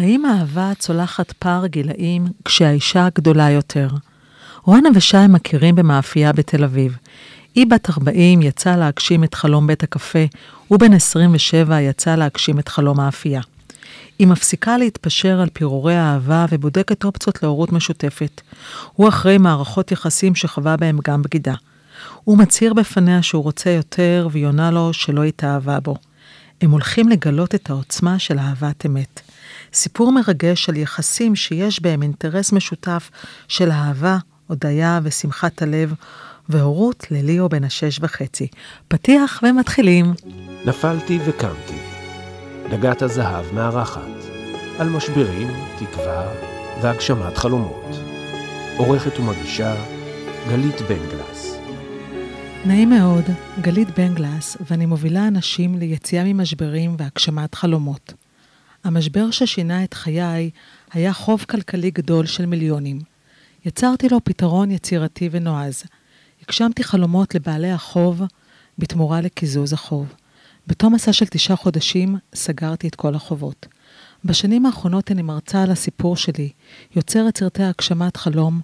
האם האהבה צולחת פער גילאים כשהאישה גדולה יותר? רונה ושי מכירים במאפייה בתל אביב. היא בת 40 יצאה להגשים את חלום בית הקפה, ובן 27 יצא להגשים את חלום האפייה. היא מפסיקה להתפשר על פירורי האהבה ובודקת אופציות להורות משותפת. הוא אחרי מערכות יחסים שחווה בהם גם בגידה. הוא מצהיר בפניה שהוא רוצה יותר, והיא עונה לו שלא התאהבה בו. הם הולכים לגלות את העוצמה של אהבת אמת. סיפור מרגש על יחסים שיש בהם אינטרס משותף של אהבה, הודיה ושמחת הלב, והורות לליאו בן השש וחצי. פתיח ומתחילים. נפלתי וקמתי. דגת הזהב מארחת. על משברים, תקווה והגשמת חלומות. עורכת ומגישה גלית בן גלס. נעים מאוד, גלית בן גלס, ואני מובילה אנשים ליציאה ממשברים והגשמת חלומות. המשבר ששינה את חיי היה חוב כלכלי גדול של מיליונים. יצרתי לו פתרון יצירתי ונועז. הגשמתי חלומות לבעלי החוב בתמורה לקיזוז החוב. בתום מסע של תשעה חודשים סגרתי את כל החובות. בשנים האחרונות אני מרצה על הסיפור שלי, יוצרת סרטי הגשמת חלום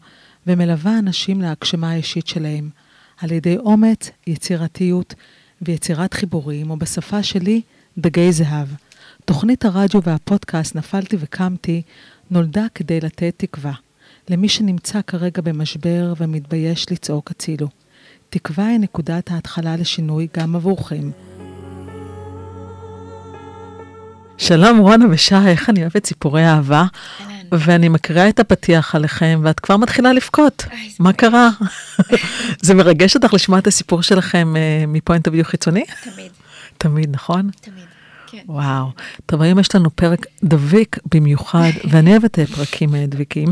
ומלווה אנשים להגשמה האישית שלהם, על ידי אומץ, יצירתיות ויצירת חיבורים, או בשפה שלי, דגי זהב. תוכנית הרדיו והפודקאסט נפלתי וקמתי נולדה כדי לתת תקווה. למי שנמצא כרגע במשבר ומתבייש לצעוק הצילו. תקווה היא נקודת ההתחלה לשינוי גם עבורכם. שלום רונה ושי, איך אני אוהבת סיפורי אהבה. ואני מקריאה את הפתיח עליכם, ואת כבר מתחילה לבכות. מה קרה? זה מרגש אותך לשמוע את הסיפור שלכם מפוינט אביו חיצוני? תמיד. תמיד, נכון? תמיד, כן. וואו. טוב, היום יש לנו פרק דביק במיוחד, ואני אוהבת פרקים דביקים.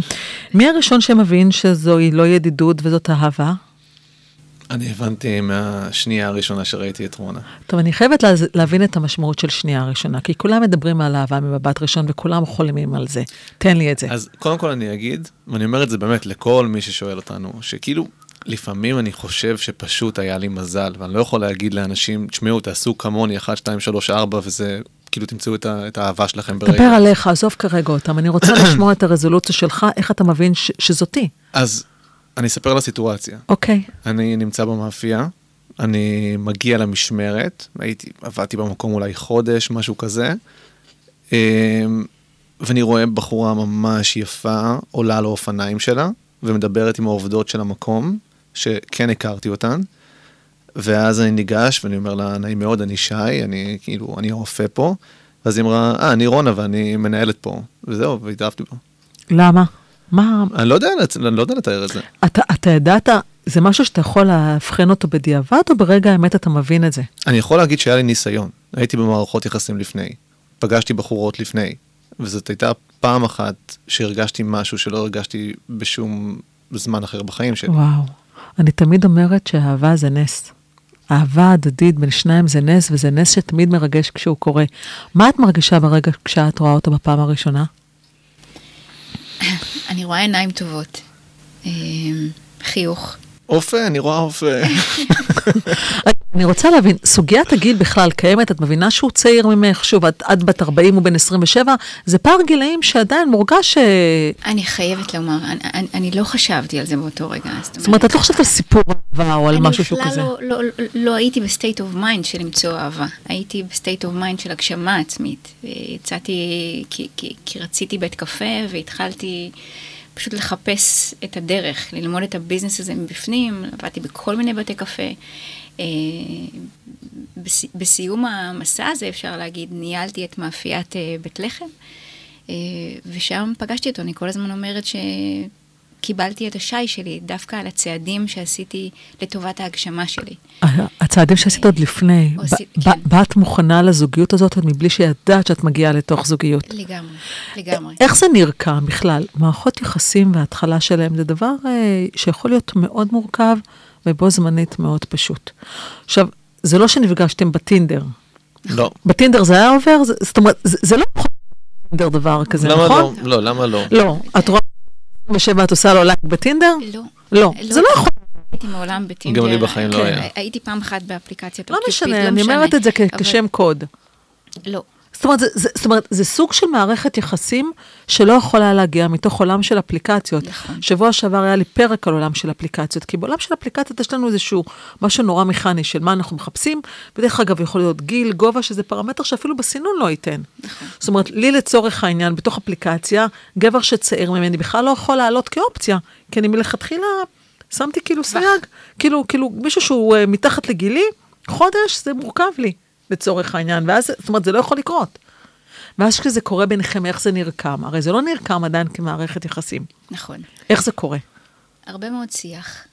מי הראשון שמבין שזוהי לא ידידות וזאת אהבה? אני הבנתי מהשנייה הראשונה שראיתי את רונה. טוב, אני חייבת לה, להבין את המשמעות של שנייה ראשונה, כי כולם מדברים על אהבה ממבט ראשון וכולם חולמים על זה. תן לי את זה. אז קודם כל אני אגיד, ואני אומר את זה באמת לכל מי ששואל אותנו, שכאילו, לפעמים אני חושב שפשוט היה לי מזל, ואני לא יכול להגיד לאנשים, תשמעו, תעשו כמוני 1, 2, 3, 4, וזה, כאילו תמצאו את, ה, את האהבה שלכם ברגע. דבר עליך, עזוב כרגע אותם, אני רוצה לשמוע את הרזולוציה שלך, איך אתה מבין ש, שזאתי. אז אני אספר על הסיטואציה. אוקיי. אני נמצא במאפייה, אני מגיע למשמרת, הייתי, עבדתי במקום אולי חודש, משהו כזה, אמ, ואני רואה בחורה ממש יפה עולה על האופניים שלה, ומדברת עם העובדות של המקום, שכן הכרתי אותן, ואז אני ניגש ואני אומר לה, נעים מאוד, אני שי, אני כאילו, אני הרופא פה, ואז היא אמרה, אה, אני רונה ואני מנהלת פה, וזהו, והתאהבתי בה. למה? מה... אני לא יודע, אני לא יודע לתאר את זה. אתה, אתה ידעת, זה משהו שאתה יכול לאבחן אותו בדיעבד, או ברגע האמת אתה מבין את זה? אני יכול להגיד שהיה לי ניסיון. הייתי במערכות יחסים לפני, פגשתי בחורות לפני, וזאת הייתה פעם אחת שהרגשתי משהו שלא הרגשתי בשום זמן אחר בחיים שלי. וואו. אני תמיד אומרת שאהבה זה נס. אהבה הדדית בין שניים זה נס, וזה נס שתמיד מרגש כשהוא קורה. מה את מרגישה ברגע כשאת רואה אותו בפעם הראשונה? אני רואה עיניים טובות, אה, חיוך. אופה, אני רואה אופה. אני רוצה להבין, סוגיית הגיל בכלל קיימת, את מבינה שהוא צעיר ממך, שוב, את, את בת 40 ובן 27, זה פער גילאים שעדיין מורגש ש... אני חייבת לומר, אני, אני, אני לא חשבתי על זה באותו רגע. זאת אומרת, את לא חושבת על סיפור אהבה או על משהו שהוא כזה. אני בכלל לא, לא, לא הייתי ב state of mind של למצוא אהבה, הייתי ב state of mind של הגשמה עצמית. יצאתי כי, כי, כי רציתי בית קפה והתחלתי... פשוט לחפש את הדרך, ללמוד את הביזנס הזה מבפנים, עבדתי בכל מיני בתי קפה. אה, בסיום המסע הזה, אפשר להגיד, ניהלתי את מאפיית אה, בית לחם, אה, ושם פגשתי אותו. אני כל הזמן אומרת שקיבלתי את השי שלי דווקא על הצעדים שעשיתי לטובת ההגשמה שלי. הצעדים שעשית עוד לפני, כן. באת מוכנה לזוגיות הזאת עוד מבלי שידעת שאת מגיעה לתוך זוגיות. לגמרי, לגמרי. איך זה נרקם בכלל? מערכות יחסים וההתחלה שלהם זה דבר שיכול להיות מאוד מורכב. ובו זמנית מאוד פשוט. עכשיו, זה לא שנפגשתם בטינדר. לא. בטינדר זה היה עובר? זאת אומרת, זה, לא יכול להיות דבר כזה, למה נכון? לא? לא, למה לא? לא. את רואה בשבע את עושה לו לייק בטינדר? לא. לא. זה לא יכול. הייתי מעולם בטינדר. גם לי בחיים לא כן, היה. הייתי פעם אחת באפליקציית לא משנה, אני אומרת את זה כשם קוד. לא. זאת אומרת, זה, זה, זאת אומרת, זה סוג של מערכת יחסים שלא יכולה להגיע מתוך עולם של אפליקציות. נכון. שבוע שעבר היה לי פרק על עולם של אפליקציות, כי בעולם של אפליקציות יש לנו איזשהו משהו נורא מכני של מה אנחנו מחפשים, בדרך אגב יכול להיות גיל, גובה, שזה פרמטר שאפילו בסינון לא ייתן. נכון. זאת אומרת, לי לצורך העניין, בתוך אפליקציה, גבר שצעיר ממני בכלל לא יכול לעלות כאופציה, כי אני מלכתחילה שמתי כאילו סייג, כאילו, כאילו מישהו שהוא uh, מתחת לגילי, חודש זה מורכב לי, לצורך העניין, ואז, זאת אומרת, זה לא יכול לקרות. ואז כשזה קורה ביניכם, איך זה נרקם? הרי זה לא נרקם עדיין כמערכת יחסים. נכון. איך זה קורה? הרבה מאוד שיח.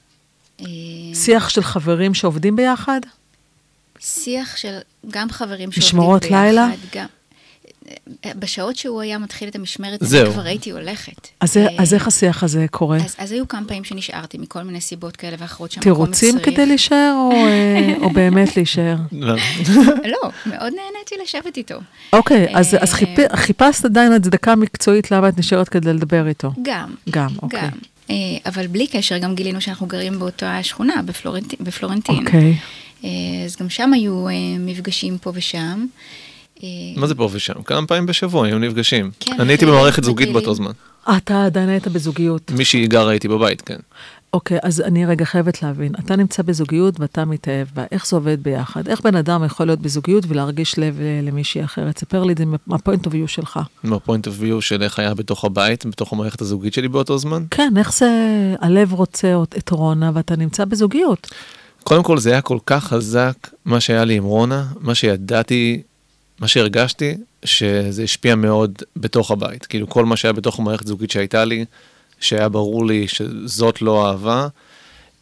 אה, שיח של חברים שעובדים ביחד? שיח של גם חברים שעובדים משמרות ביחד. לילה? גם... בשעות שהוא היה מתחיל את המשמרת, זהו. כבר הייתי הולכת. אז, אה, אז איך השיח הזה קורה? אז, אז היו כמה פעמים שנשארתי מכל מיני סיבות כאלה ואחרות שהמקום תירוצים הצריך. כדי להישאר, או, אה, או באמת להישאר? לא. לא, מאוד נהניתי לשבת איתו. אוקיי, אז, אז אה, חיפ, חיפשת עדיין הצדקה מקצועית למה את נשארת כדי לדבר איתו. גם. גם, אוקיי. גם. אה, אבל בלי קשר, גם גילינו שאנחנו גרים באותה שכונה, בפלורנטין. בפלורנטין. אוקיי. אה, אז גם שם היו מפגשים פה ושם. אה, מה זה פה ושם? כמה פעמים בשבוע היינו נפגשים. כן, אני הייתי טיולים במערכת זוגית. באותו זמן. אתה עדיין היית בזוגיות. מישהי גרה איתי בבית, כן. אוקיי, אז אני רגע חייבת להבין. אתה נמצא בזוגיות ואתה מתאהב בה, איך זה עובד ביחד? איך בן אדם יכול להיות בזוגיות ולהרגיש לב ל- למישהי אחרת? ספר לי את זה מה point of view שלך. מה point of view של איך היה בתוך הבית, בתוך המערכת הזוגית שלי באותו זמן. כן, איך זה, הלב רוצה את רונה ואתה נמצא בזוגיות. קודם כל זה היה כל כך חזק, מה שהיה לי עם רונה, מה שידעתי, מה שהרגשתי, שזה השפיע מאוד בתוך הבית. כאילו כל מה שהיה בתוך המערכת זוגית שהייתה לי, שהיה ברור לי שזאת לא אהבה,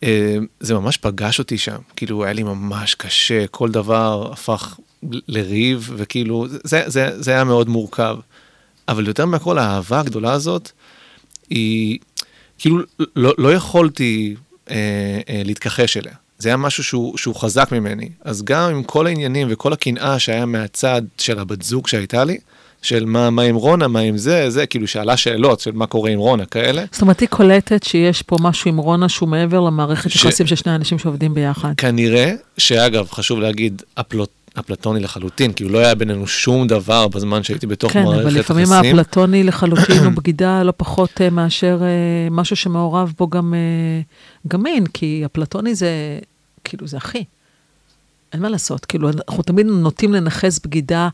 אה, זה ממש פגש אותי שם. כאילו היה לי ממש קשה, כל דבר הפך לריב, וכאילו, זה, זה, זה היה מאוד מורכב. אבל יותר מהכל, האהבה הגדולה הזאת, היא, כאילו, לא, לא יכולתי אה, אה, להתכחש אליה. זה היה משהו שהוא, שהוא חזק ממני. אז גם עם כל העניינים וכל הקנאה שהיה מהצד של הבת זוג שהייתה לי, של מה, מה עם רונה, מה עם זה, זה, כאילו שאלה שאלות של מה קורה עם רונה, כאלה. זאת אומרת, היא קולטת שיש פה משהו עם רונה שהוא מעבר למערכת ש- יחסים של שני אנשים שעובדים ביחד. כנראה, שאגב, חשוב להגיד, אפלוט, אפלטוני לחלוטין, כאילו לא היה בינינו שום דבר בזמן שהייתי בתוך כן, מערכת אבל לפעמים יחסים. האפלטוני לחלוטין הוא בגידה לא פחות אה, מאשר אה, משהו שמעורב בו גם, אה, גם מין, כי אפלטוני זה, כאילו, זה אחי. אין מה לעשות, כאילו, אנחנו תמיד נוטים לנכס בגידה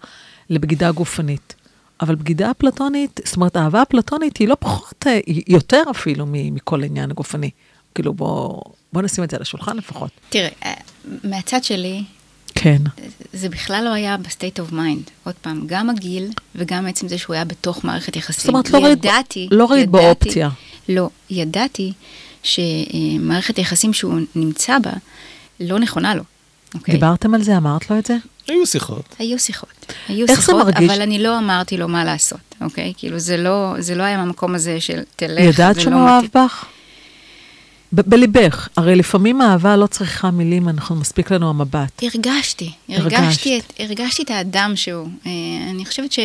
לבגידה גופנית. אבל בגידה אפלטונית, זאת אומרת, אהבה אפלטונית היא לא פחות, אה, היא יותר אפילו מכל עניין הגופני. כאילו, בוא, בוא נשים את זה על השולחן לפחות. תראה, אה, מהצד שלי, כן. זה בכלל לא היה ב state of mind. עוד פעם, גם הגיל וגם עצם זה שהוא היה בתוך מערכת יחסים. זאת אומרת, לא ראית- ידעתי, לא ראית ידעתי- אופציה. לא, ידעתי שמערכת היחסים שהוא נמצא בה לא נכונה לו. אוקיי? דיברתם על זה? אמרת לו את זה? היו שיחות. היו שיחות. היו איך זה שיחות, מרגיש? אבל אני לא אמרתי לו מה לעשות, אוקיי? כאילו, זה לא, זה לא היה מהמקום הזה של תלך, ידעת זה שהוא לא מתאים. בך? ב- בליבך. הרי לפעמים אהבה לא צריכה מילים, אנחנו מספיק לנו המבט. הרגשתי, הרגשת. הרגשתי את, הרגשתי את האדם שהוא. אה, אני חושבת ש...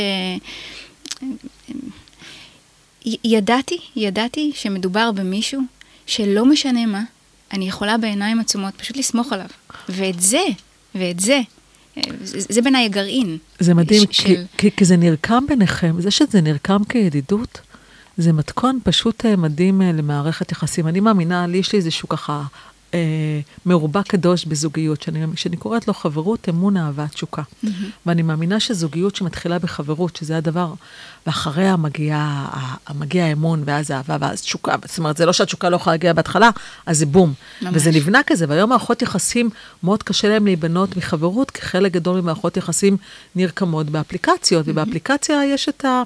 י- ידעתי, ידעתי שמדובר במישהו שלא משנה מה, אני יכולה בעיניים עצומות פשוט לסמוך עליו. ואת זה, ואת זה, אה, זה, זה בעיניי הגרעין. זה מדהים, ש- כי, של- כי, כי זה נרקם ביניכם, זה שזה נרקם כידידות, זה מתכון פשוט אה, מדהים אה, למערכת יחסים. אני מאמינה, לי יש לי איזשהו ככה אה, מרובע קדוש בזוגיות, שאני, שאני קוראת לו חברות, אמון, אהבה, תשוקה. ואני מאמינה שזוגיות שמתחילה בחברות, שזה הדבר, ואחריה מגיע, מגיע האמון, ואז האהבה, ואז תשוקה. זאת אומרת, זה לא שהתשוקה לא יכולה להגיע בהתחלה, אז זה בום. ממש. וזה נבנה כזה, והיום מערכות יחסים, מאוד קשה להם להיבנות מחברות, כי חלק גדול ממערכות יחסים נרקמות באפליקציות, ובאפליקציה יש את ה...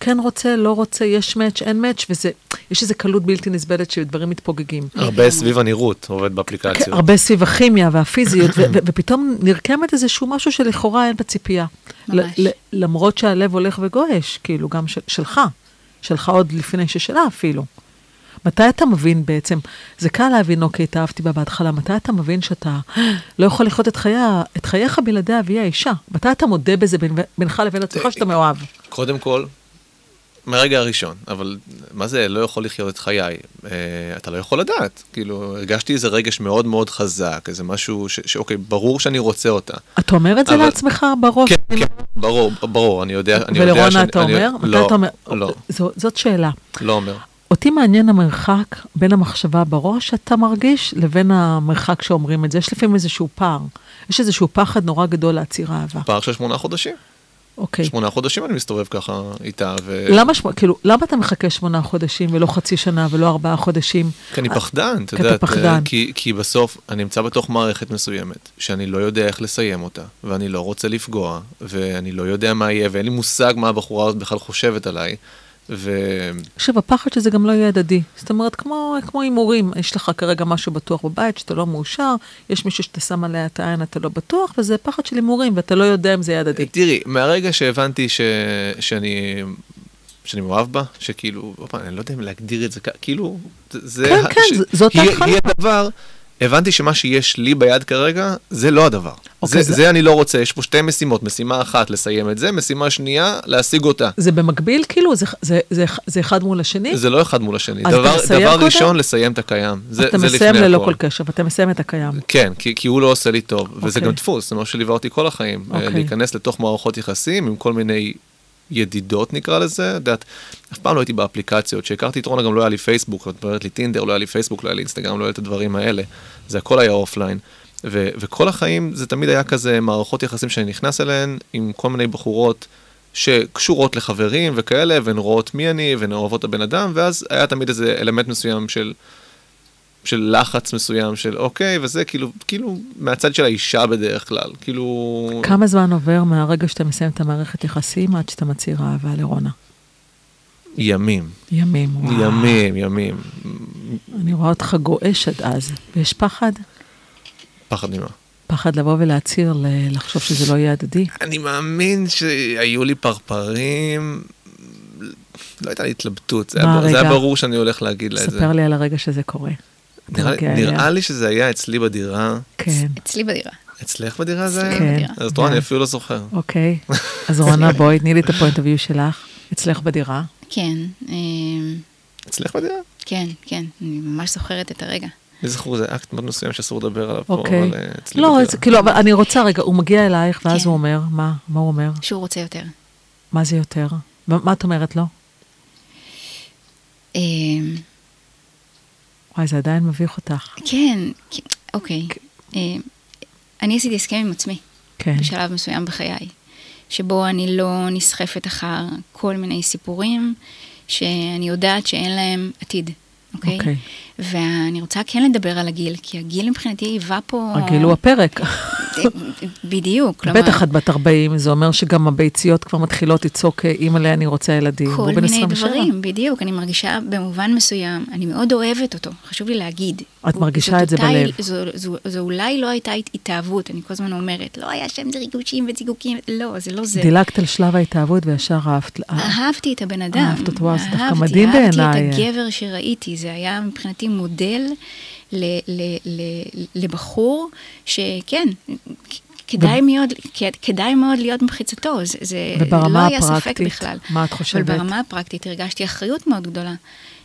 כן רוצה, לא רוצה, יש מאץ', אין מאץ', וזה, יש איזו קלות בלתי נסבלת שדברים מתפוגגים. הרבה סביב הנראות עובד באפליקציות. כן, הרבה סביב הכימיה והפיזיות, ופתאום נרקמת איזשהו משהו שלכאורה אין בציפייה. ממש. ל- ל- למרות שהלב הולך וגועש, כאילו, גם של- שלך, שלך עוד לפני ששלה אפילו. מתי אתה מבין בעצם, זה קל להבין, אוקיי, התאהבתי בה בהתחלה, מתי אתה מבין שאתה לא יכול לחיות את, חייה, את חייך בלעדיה והיא האישה? מתי אתה מודה בזה בין, בינך לבין עצמך שאתה מאוהב? קודם כל, מהרגע הראשון, אבל מה זה לא יכול לחיות את חיי? אה, אתה לא יכול לדעת. כאילו, הרגשתי איזה רגש מאוד מאוד חזק, איזה משהו ש- שאוקיי, ברור שאני רוצה אותה. אתה אומר את זה אבל- לעצמך בראש? כן, כן, ברור, ברור, אני יודע, אני יודע ולרונה אתה אני- אומר? לא, אתה אומר? לא, זו- זאת שאלה. לא אומר. אותי מעניין המרחק בין המחשבה בראש שאתה מרגיש לבין המרחק שאומרים את זה. יש לפעמים איזשהו פער. יש איזשהו פחד נורא גדול להצהיר אהבה. פער של שמונה חודשים. אוקיי. שמונה חודשים אני מסתובב ככה איתה, ו... למה, שמ- כאילו, למה אתה מחכה שמונה חודשים ולא חצי שנה ולא ארבעה חודשים? כי אני פחדן, אתה כי אתה יודע, פחדן. כי, כי בסוף אני נמצא בתוך מערכת מסוימת, שאני לא יודע איך לסיים אותה, ואני לא רוצה לפגוע, ואני לא יודע מה יהיה, ואין לי מושג מה הבחורה הזאת בכלל חושבת עליי, ו... עכשיו, הפחד שזה גם לא יהיה הדדי. זאת אומרת, כמו הימורים, יש לך כרגע משהו בטוח בבית שאתה לא מאושר, יש מישהו שאתה שם עליה את העין, אתה לא בטוח, וזה פחד של הימורים, ואתה לא יודע אם זה יהיה הדדי. תראי, מהרגע שהבנתי ש... שאני... שאני מאוהב בה, שכאילו, פעם, אני לא יודע אם להגדיר את זה, כאילו, זה... כן, כן, ש- ז- זאת היא- ההתחלה. היא הדבר, הבנתי שמה שיש לי ביד כרגע, זה לא הדבר. אוקיי, זה, זה- זה אני לא רוצה, יש פה שתי משימות, משימה אחת לסיים את זה, משימה שנייה להשיג אותה. זה במקביל, כאילו? זה, זה, זה, זה אחד מול השני? זה לא אחד מול השני. דבר, דבר? ראשון, לסיים את הקיים. זה, אתה זה מסיים ללא הכל. כל קשר, ואתה מסיים את הקיים. כן, כי, כי הוא לא עושה לי טוב, וזה אוקיי. גם דפוס, זה מה שליווה אותי כל החיים. אה, אוקיי. להיכנס לתוך מערכות יחסים עם כל מיני ידידות נקרא לזה, את יודעת, אף פעם לא הייתי באפליקציות, כשהכרתי את רונה גם לא היה לי פייסבוק, את אומרת לי טינדר, לא היה לי פייסבוק, לא היה לי אינסטגרם, לא היה לי את הדברים האלה, זה הכל היה offline. ו- וכל החיים זה תמיד היה כזה מערכות יחסים שאני נכנס אליהן עם כל מיני בחורות שקשורות לחברים וכאלה, והן רואות מי אני, והן אוהבות את הבן אדם, ואז היה תמיד איזה אלמנט מסוים של של לחץ מסוים של אוקיי, וזה כאילו, כאילו מהצד של האישה בדרך כלל, כאילו... כמה זמן עובר מהרגע שאתה מסיים את המערכת יחסים עד שאתה מצהיר אהבה לרונה? ימים, ימים, וואו. ימים, ימים. אני רואה אותך גועש עד אז. ויש פחד? פחד ממה. פחד לבוא ולהצהיר, לחשוב שזה לא יהיה הדדי? אני מאמין שהיו לי פרפרים, לא הייתה לי התלבטות, זה, מה היה, זה היה? ברור שאני הולך להגיד לה את זה. ספר לי על הרגע שזה קורה. נראה, מגיע נראה. לי שזה היה אצלי בדירה. כן, אצלי בדירה. אצלך בדירה זה היה? כן. אז את רואה, אני כן. אפילו לא זוכר. אוקיי. אז רונה, בואי, תני לי את הפוינט אביו שלך. אצלך בדירה. כן, אמ, אצלך בדירה? כן, כן, אני ממש זוכרת את הרגע. אני זוכר, זה אקט מאוד מסוים שאסור לדבר עליו פה, אוקיי. אבל אה, אצלי לא, בדירה. זה- כאילו, אבל אני רוצה רגע, הוא מגיע אלייך, ואז כן. הוא אומר, מה? מה הוא אומר? שהוא רוצה יותר. מה זה יותר? מה מה את אומרת לו? וואי, זה עדיין מביך אותך. כן, כן, אוקיי. אמ, אני עשיתי הסכם עם עצמי. כן. בשלב מסוים בחיי, שבו אני לא נסחפת אחר כל מיני סיפורים שאני יודעת שאין להם עתיד, אוקיי? אוקיי. ואני רוצה כן לדבר על הגיל, כי הגיל מבחינתי היווה פה... הגיל הוא הפרק. בדיוק, כלומר... בטח את בת 40, זה אומר שגם הביציות כבר מתחילות לצעוק, אימא'לה, אני רוצה ילדים. כל מיני 27. דברים, בדיוק. אני מרגישה במובן מסוים, אני מאוד אוהבת אותו, חשוב לי להגיד. את מרגישה את זה בלב. זו, אולי לא הייתה הת- התאהבות, אני כל הזמן אומרת, לא היה שם ריגושים וזיגוקים, לא, זה לא זה. דילגת על שלב ההתאהבות וישר אהבת. אה, אהבתי את הבן אדם. אהבת אותו, זה דווקא מדהים בעיניי. אהבתי את הגבר שראיתי, זה היה מבחינתי מודל ל, ל, ל, לבחור שכן, כדאי מאוד, כ- כדאי מאוד להיות במחיצתו, זה, זה לא היה ספק בכלל. מה את חושבת? אבל ברמה הפרקטית הרגשתי אחריות מאוד גדולה.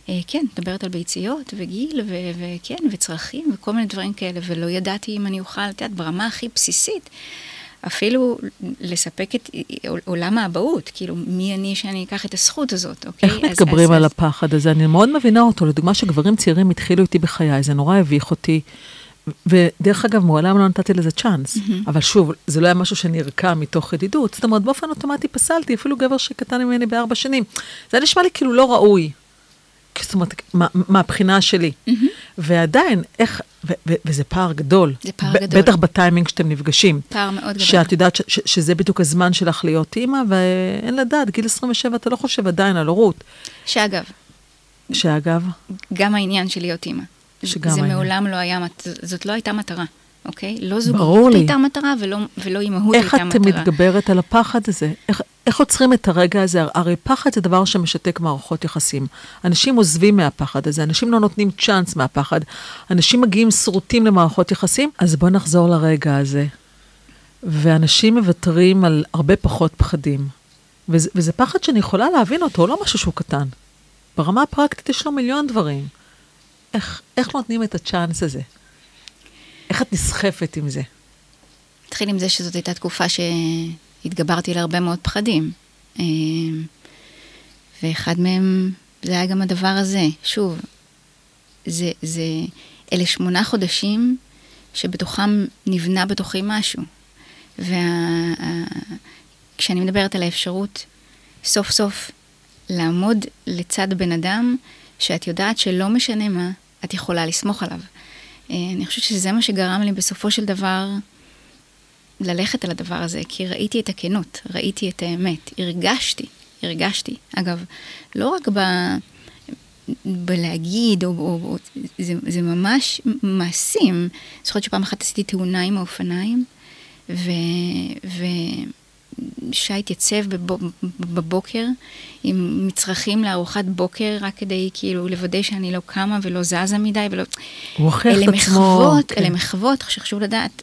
אה, כן, מדברת על ביציות וגיל ו- וכן, וצרכים וכל מיני דברים כאלה, ולא ידעתי אם אני אוכל, את יודעת, ברמה הכי בסיסית, אפילו לספק את עולם האבהות, כאילו, מי אני שאני אקח את הזכות הזאת, אוקיי? איך אז- מתגברים אז- על אז- הפחד הזה? אני מאוד מבינה אותו. לדוגמה, שגברים צעירים התחילו איתי בחיי, זה נורא הביך אותי. ודרך אגב, מעולם לא נתתי לזה צ'אנס. אבל שוב, זה לא היה משהו שנרקע מתוך ידידות. זאת אומרת, באופן אוטומטי פסלתי, אפילו גבר שקטן ממני בארבע שנים. זה נשמע לי כאילו לא ראוי. זאת אומרת, מה- מהבחינה שלי. ועדיין, איך, וזה פער גדול. זה פער גדול. בטח בטיימינג שאתם נפגשים. פער מאוד גדול. שאת יודעת ש- ש- שזה בדיוק הזמן שלך להיות אימא, ואין לדעת, גיל 27 אתה לא חושב עדיין על הורות. שאגב, שאגב, גם העניין של להיות אימא. שגם זה העניין. מעולם לא היה, זאת לא הייתה מטרה, אוקיי? לא זוגיות לי. הייתה מטרה ולא, ולא אימהות איך הייתה את מטרה. מתגברת על הפחד הזה? איך, איך עוצרים את הרגע הזה? הרי פחד זה דבר שמשתק מערכות יחסים. אנשים עוזבים מהפחד הזה, אנשים לא נותנים צ'אנס מהפחד. אנשים מגיעים שרוטים למערכות יחסים, אז בואו נחזור לרגע הזה. ואנשים מוותרים על הרבה פחות פחדים. וזה, וזה פחד שאני יכולה להבין אותו, לא משהו שהוא קטן. ברמה הפרקטית יש לו מיליון דברים. איך, איך נותנים את הצ'אנס הזה? איך את נסחפת עם זה? נתחיל עם זה שזאת הייתה תקופה שהתגברתי להרבה מאוד פחדים. אה, ואחד מהם זה היה גם הדבר הזה. שוב, זה, זה, אלה שמונה חודשים שבתוכם נבנה בתוכי משהו. וכשאני וה, מדברת על האפשרות סוף סוף לעמוד לצד בן אדם שאת יודעת שלא משנה מה, את יכולה לסמוך עליו. אה, אני חושבת שזה מה שגרם לי בסופו של דבר ללכת על הדבר הזה, כי ראיתי את הכנות, ראיתי את האמת, הרגשתי, הרגשתי. אגב, לא רק ב... בלהגיד, או, או, או זה, זה ממש מעשים. זוכרת שפעם אחת עשיתי תאונה עם האופניים, ו... ו שי התייצב בבוקר עם מצרכים לארוחת בוקר, רק כדי כאילו לוודא שאני לא קמה ולא זזה מדי ולא... הוא הוכיח את עצמו. אלה מחוות, כן. אלה מחוות, שחשוב לדעת.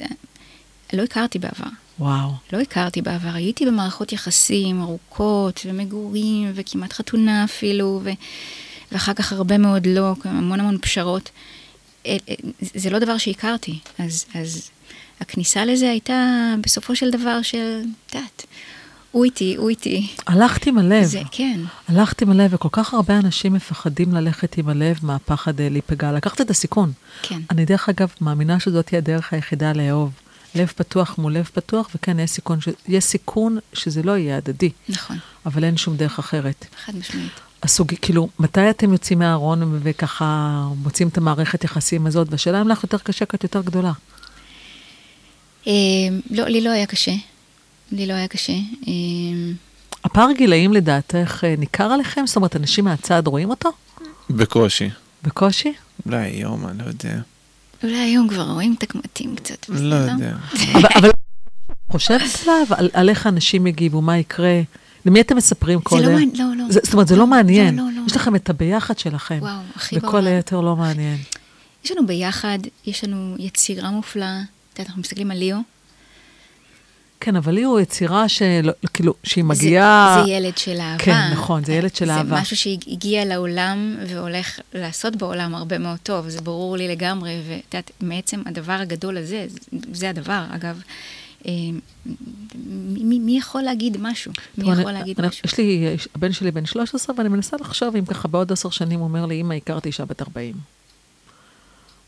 לא הכרתי בעבר. וואו. לא הכרתי בעבר, הייתי במערכות יחסים ארוכות ומגורים וכמעט חתונה אפילו, ו... ואחר כך הרבה מאוד לא, המון המון פשרות. אה, אה, זה לא דבר שהכרתי, אז, אז הכניסה לזה הייתה בסופו של דבר של, את יודעת, הוא איתי, הוא איתי. הלכת עם הלב. זה, כן. הלכת עם הלב, וכל כך הרבה אנשים מפחדים ללכת עם הלב מהפחד אה, להיפגע. לקחת את הסיכון. כן. אני דרך אגב מאמינה שזאת תהיה הדרך היחידה לאהוב. לב פתוח מול לב פתוח, וכן, יש סיכון, ש... יש סיכון שזה לא יהיה הדדי. נכון. אבל אין שום דרך אחרת. חד משמעית. הסוג, כאילו, מתי אתם יוצאים מהארון וככה מוצאים את המערכת יחסים הזאת? והשאלה אם לך יותר קשה, כי את יותר גדולה. אה, לא, לי לא היה קשה. לי לא היה קשה. אה, הפער גילאים לדעתך אה, ניכר עליכם? זאת אומרת, אנשים מהצד רואים אותו? בקושי. בקושי? אולי היום, אני לא יודע. אולי היום כבר רואים את הקמטים קצת. לא יודע. אבל חושבת עליו, על, איך אנשים יגיבו, מה יקרה? למי אתם מספרים כל זה? לא מעניין, לא, לא. זאת אומרת, זה לא מעניין. לא, לא, לא. יש לכם את הביחד שלכם. וואו, הכי בעולם. וכל היתר לא מעניין. יש לנו ביחד, יש לנו יצירה מופלאה. יודעת, אנחנו מסתכלים על ליאו. כן, אבל ליאו הוא יצירה של, כאילו, שהיא מגיעה... זה, זה ילד של אהבה. כן, נכון, זה ילד של זה אהבה. זה משהו שהגיע לעולם והולך לעשות בעולם הרבה מאוד טוב, זה ברור לי לגמרי, ואת יודעת, מעצם הדבר הגדול הזה, זה הדבר, אגב. אה, מי, מי יכול להגיד משהו? מי יכול להגיד אני, משהו? יש לי, הבן שלי בן 13, ואני מנסה לחשוב אם ככה בעוד עשר שנים הוא אומר לי, אמא, הכרתי אישה בת 40.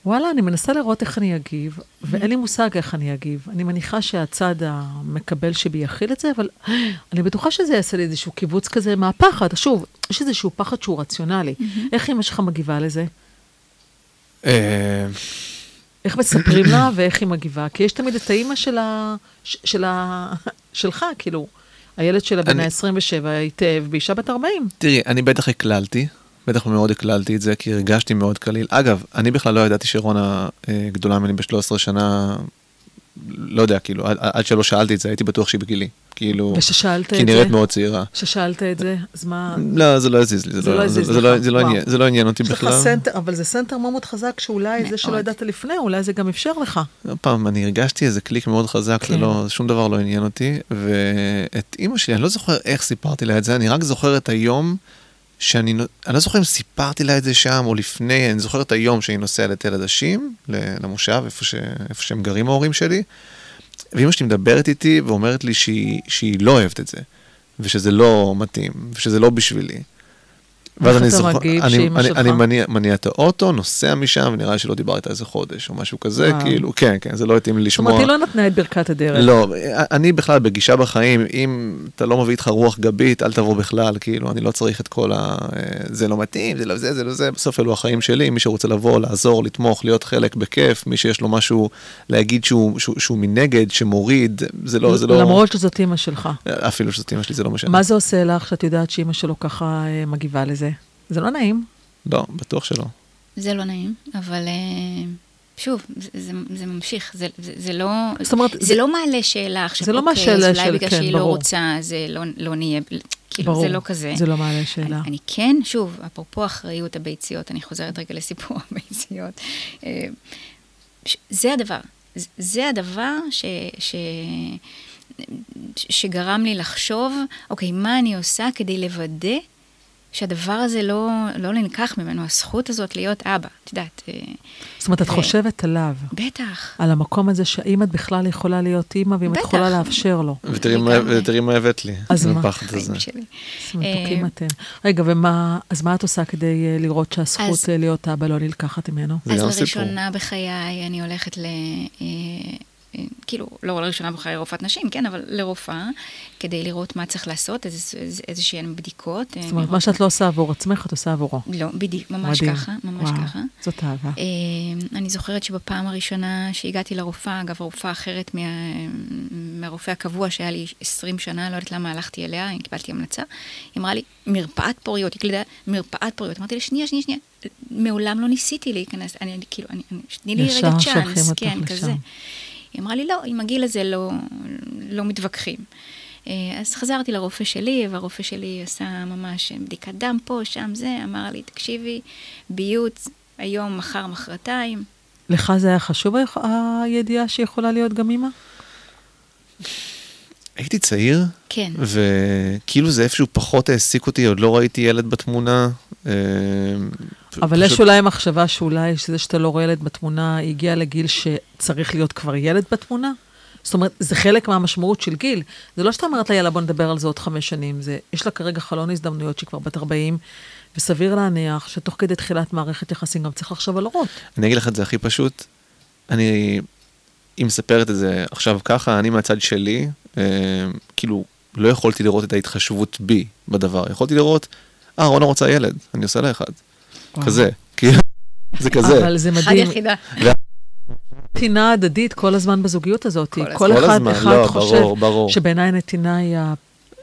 וואלה, אני מנסה לראות איך אני אגיב, ואין לי מושג איך אני אגיב. אני מניחה שהצד המקבל שבי יכיל את זה, אבל אני בטוחה שזה יעשה לי איזשהו קיבוץ כזה מהפחד. שוב, יש איזשהו פחד שהוא רציונלי. איך אמא שלך מגיבה לזה? אה, איך מספרים לה ואיך היא מגיבה? כי יש תמיד את האימא של ה... של ה... שלך, כאילו, הילד שלה בן ה-27 היטב, באישה בת 40. תראי, אני בטח הקללתי, בטח מאוד הקללתי את זה, כי הרגשתי מאוד קליל. אגב, אני בכלל לא ידעתי שרונה אה, גדולה ממני ב-13 שנה, לא יודע, כאילו, עד, עד שלא שאלתי את זה, הייתי בטוח שהיא בגילי. כאילו, וששאלת את זה? כי היא נראית מאוד צעירה. ששאלת את זה, אז מה... לא, זה לא הזיז לי, זה, זה לא, לא הזיז לך, זה, לא, לא. עניין, אותי בכלל. סנטר, אבל זה סנטר מאוד מאוד חזק, שאולי זה שלא. ידעת לפני, אולי זה גם אפשר לך. פעם, אני הרגשתי איזה קליק מאוד חזק, כן. זה לא, שום דבר לא עניין אותי, ואת אימא שלי, אני לא זוכר איך סיפרתי לה את זה, אני רק זוכר את היום שאני, אני לא זוכר אם סיפרתי לה את זה שם או לפני, אני זוכר את היום שהיא נסעה לתל עדשים, למושב, איפה, ש, איפה שהם גרים ההורים שלי, ואימא שלי מדברת איתי ואומרת לי שהיא, שהיא לא אוהבת את זה, ושזה לא מתאים, ושזה לא בשבילי. ואז אני זוכר, אני, אני, אני מניע, מניע את האוטו, נוסע משם, ונראה לי שלא דיבר איתה איזה חודש או משהו כזה, וואו. כאילו, כן, כן, זה לא התאים לי זאת לשמוע. אומרת, היא לא נתנה את ברכת הדרך. לא, אני בכלל בגישה בחיים, אם אתה לא מביא איתך רוח גבית, אל תבוא בכלל, כאילו, אני לא צריך את כל ה... זה לא מתאים, זה לא זה, זה לא זה, בסוף אלו החיים שלי, מי שרוצה לבוא, לעזור, לתמוך, להיות חלק בכיף, מי שיש לו משהו להגיד שהוא, שהוא, שהוא מנגד, שמוריד, זה לא, זה לא... למרות שזאת אימא שלך. אפילו שזאת אמא שלי, זה לא משנה. מה זה עושה לך שאת יודעת שאימא שלו ככה אה, מגיבה לזה? זה לא נעים. לא, בטוח שלא. זה לא נעים, אבל אה, שוב, זה, זה, זה ממשיך, זה, זה, זה לא... זאת אומרת, זה, זה- לא מעלה שאלה עכשיו, זה לא אוקיי, מהשאלה אז אולי של- בגלל כן, שהיא לא ברור. רוצה, זה לא, לא נהיה, כאילו, ברור. זה לא כזה. זה לא מעלה שאלה. אני, אני כן, שוב, אפרופו אחריות הביציות, אני חוזרת רגע לסיפור הביציות. אה, זה הדבר. זה- זה הדבר ש... ש... שגרם לי לחשוב, אוקיי, מה אני עושה כדי לוודא שהדבר הזה לא, לא נלקח ממנו, הזכות הזאת להיות אבא, את יודעת. אה, זאת אומרת, את ו- חושבת עליו, בטח. על המקום הזה שהאם את בכלל יכולה להיות אימא, ואם את בטח. יכולה לאפשר לו. ותראי מה- הבאת לי, אז מה? הפחד הזה. חיים שלי. מתוקים אה, אתם. רגע, ומה, אז מה את עושה כדי אה, לראות שהזכות אז- אה, להיות אבא לא נלקחת ממנו? זה אז גם סיפור. לראשונה בחיי אני הולכת ל... כאילו, לא לראשונה בחיי רופאת נשים, כן, אבל לרופאה, כדי לראות מה צריך לעשות, איזה- איזה- איזה שהן בדיקות. אה, זאת אומרת, מה שאת לא עושה עבור עצמך, את עושה עבורו. לא, בדיוק, ממש מדהים. ככה, ממש וואו, ככה. זאת אהבה. אה, אני זוכרת שבפעם הראשונה שהגעתי לרופאה, אגב, רופאה אחרת מה, מהרופא הקבוע שהיה לי 20 שנה, לא יודעת למה הלכתי אליה, קיבלתי המלצה, היא אמרה לי, מרפאת פוריות, היא קלדה, מרפאת פוריות. אמרתי לה, שנייה, שנייה, שנייה, מעולם לא ניסיתי להיכנס, אני אני- כאילו, אני, אני- תני לי רגע צ'אנס, כן, לשם. כזה. היא אמרה לי, לא, עם הגיל הזה לא, לא מתווכחים. אה, אז חזרתי לרופא שלי, והרופא שלי עשה ממש בדיקת דם פה, שם זה, אמר לי, תקשיבי, ביוץ, היום, מחר, מחרתיים. לך זה היה חשוב הידיעה שיכולה להיות גם אימא? הייתי צעיר, כן. וכאילו זה איפשהו פחות העסיק אותי, עוד לא ראיתי ילד בתמונה. אבל יש אולי מחשבה שאולי שזה שאתה לא רואה ילד בתמונה, הגיע לגיל שצריך להיות כבר ילד בתמונה? זאת אומרת, זה חלק מהמשמעות של גיל. זה לא שאתה אומרת לה, יאללה, בוא נדבר על זה עוד חמש שנים. זה, יש לה כרגע חלון הזדמנויות שהיא כבר בת 40, וסביר להניח שתוך כדי תחילת מערכת יחסים גם צריך לחשוב על הורות. אני אגיד לך את זה הכי פשוט, אני, היא מספרת את זה עכשיו ככה, אני מהצד שלי, אה, כאילו, לא יכולתי לראות את ההתחשבות בי בדבר, יכולתי לראות, אה, רונה רוצה ילד, אני עושה לה אחד. וואו. כזה, כאילו, זה כזה. אבל זה מדהים. נתינה הדדית כל הזמן בזוגיות הזאת. כל הזמן. כל אחד, הזמן, אחד לא, חושב ברור, ברור. שבעיניי נתינה היא, ה,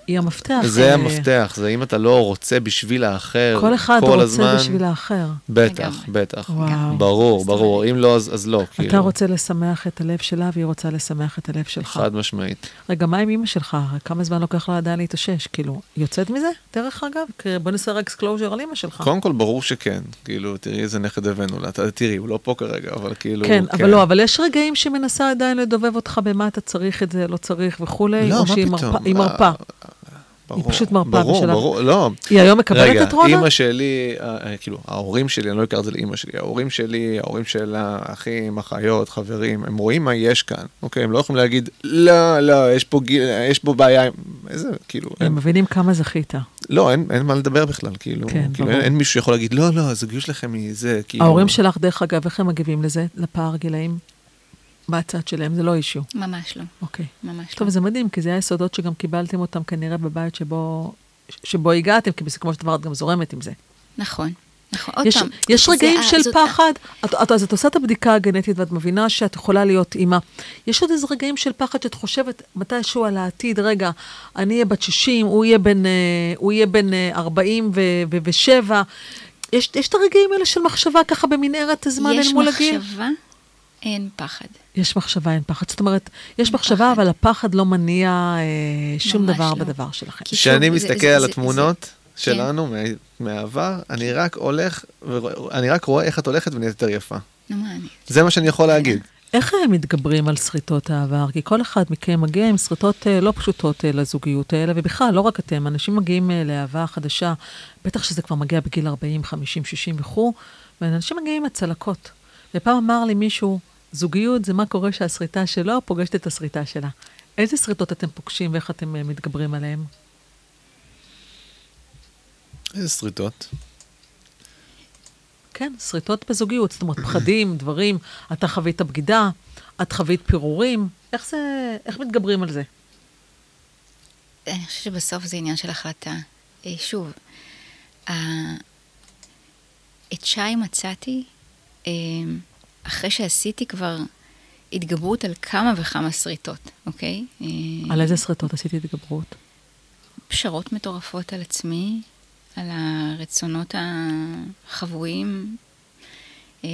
היא המפתח. זה אה, המפתח, זה אם אתה לא רוצה בשביל האחר, כל אחד כל רוצה הזמן, בשביל האחר. בטח, לגמרי. בטח. וואו. ברור, ברור, אם לא, אז, אז לא, כאילו. אתה רוצה לשמח את הלב שלה, והיא רוצה לשמח את הלב שלך. חד משמעית. רגע, מה עם אמא שלך? כמה זמן לוקח לה עדיין להתאושש? כאילו, היא יוצאת מזה, דרך אגב? כי בוא נעשה רק closure על אמא שלך. קודם כל, ברור שכן. כאילו, תראי איזה נכד הבאנו לה. אתה- תראי, הוא לא פה כרגע, אבל כאילו... כן, אבל לא, אבל יש רגעים שמנסה עדיין לדובב אותך במה אתה צריך את זה, לא צריך וכולי, לא, או מה שהיא פתאום? מרפה, היא. ברור, פשוט מרפה ברור, בשלב- ברור, לא. היא היום מקבלת רגע, את רונה? אימא שלי, אה, אה, כאילו, ההורים שלי, אני לא אקרא את זה לאימא שלי, ההורים שלי, ההורים שלה, אחים, אחיות, חברים, הם רואים מה יש כאן, אוקיי? הם לא יכולים להגיד, לא, לא, יש פה גיל, יש פה בעיה, עם-" איזה, כאילו, הם אין, מבינים כמה זכית. לא, אין, אין מה לדבר בכלל, כאילו, כן, כאילו ברור. אין, אין מישהו שיכול להגיד, לא, לא, הזוגיות שלכם היא זה, כאילו... ההורים שלך, דרך אגב, איך הם מגיבים לזה, לפער גילאים? מהצד שלהם, זה לא אישיו. ממש לא, אוקיי. ממש טוב, לא. זה מדהים, כי זה היסודות שגם קיבלתם אותם כנראה בבית שבו, שבו הגעתם, כי בסופו של דבר את גם זורמת עם זה. נכון, נכון. עוד יש, פעם. יש זה רגעים ה- של זאת- פחד, את, את, אז את עושה את הבדיקה הגנטית ואת מבינה שאת יכולה להיות אימא. יש עוד איזה רגעים של פחד שאת חושבת מתישהו על העתיד, רגע, אני אהיה בת 60, הוא יהיה בן, אה, הוא יהיה בן אה, 47. יש, יש את הרגעים האלה של מחשבה ככה במנהרת הזמן יש אל מול הגיל. מחשבה, אין פחד. יש מחשבה, אין פחד. זאת אומרת, יש מחשבה, פחד. אבל הפחד לא מניע אה, שום דבר לא. בדבר שלכם. כשאני זה- מסתכל זה- על זה- התמונות שלנו מה- מהעבר, אני רק הולך, ורוא- אני רק רואה איך את הולכת ונהיית יותר יפה. נו? זה מה שאני יכול להגיד. איך הם מתגברים על שריטות העבר? כי כל אחד מכם מגיע עם שריטות אה, לא פשוטות אה, לזוגיות האלה, ובכלל, לא רק אתם, אנשים מגיעים אה, לאהבה חדשה, בטח שזה כבר מגיע בגיל 40, 50, 60 וכו', ואנשים מגיעים עם הצלקות. ופעם אמר לי מישהו, זוגיות זה מה קורה שהשריטה שלו פוגשת את השריטה שלה. איזה שריטות אתם פוגשים ואיך אתם אה, מתגברים עליהן? איזה שריטות. כן, שריטות בזוגיות, זאת אומרת, פחדים, דברים, אתה חווית בגידה, את חווית פירורים, איך זה, איך מתגברים על זה? אני חושבת שבסוף זה עניין של החלטה. אה, שוב, את שי מצאתי אחרי שעשיתי כבר התגברות על כמה וכמה שריטות, אוקיי? אה, על איזה שריטות עשיתי התגברות? פשרות מטורפות על עצמי, על הרצונות החבויים, אה,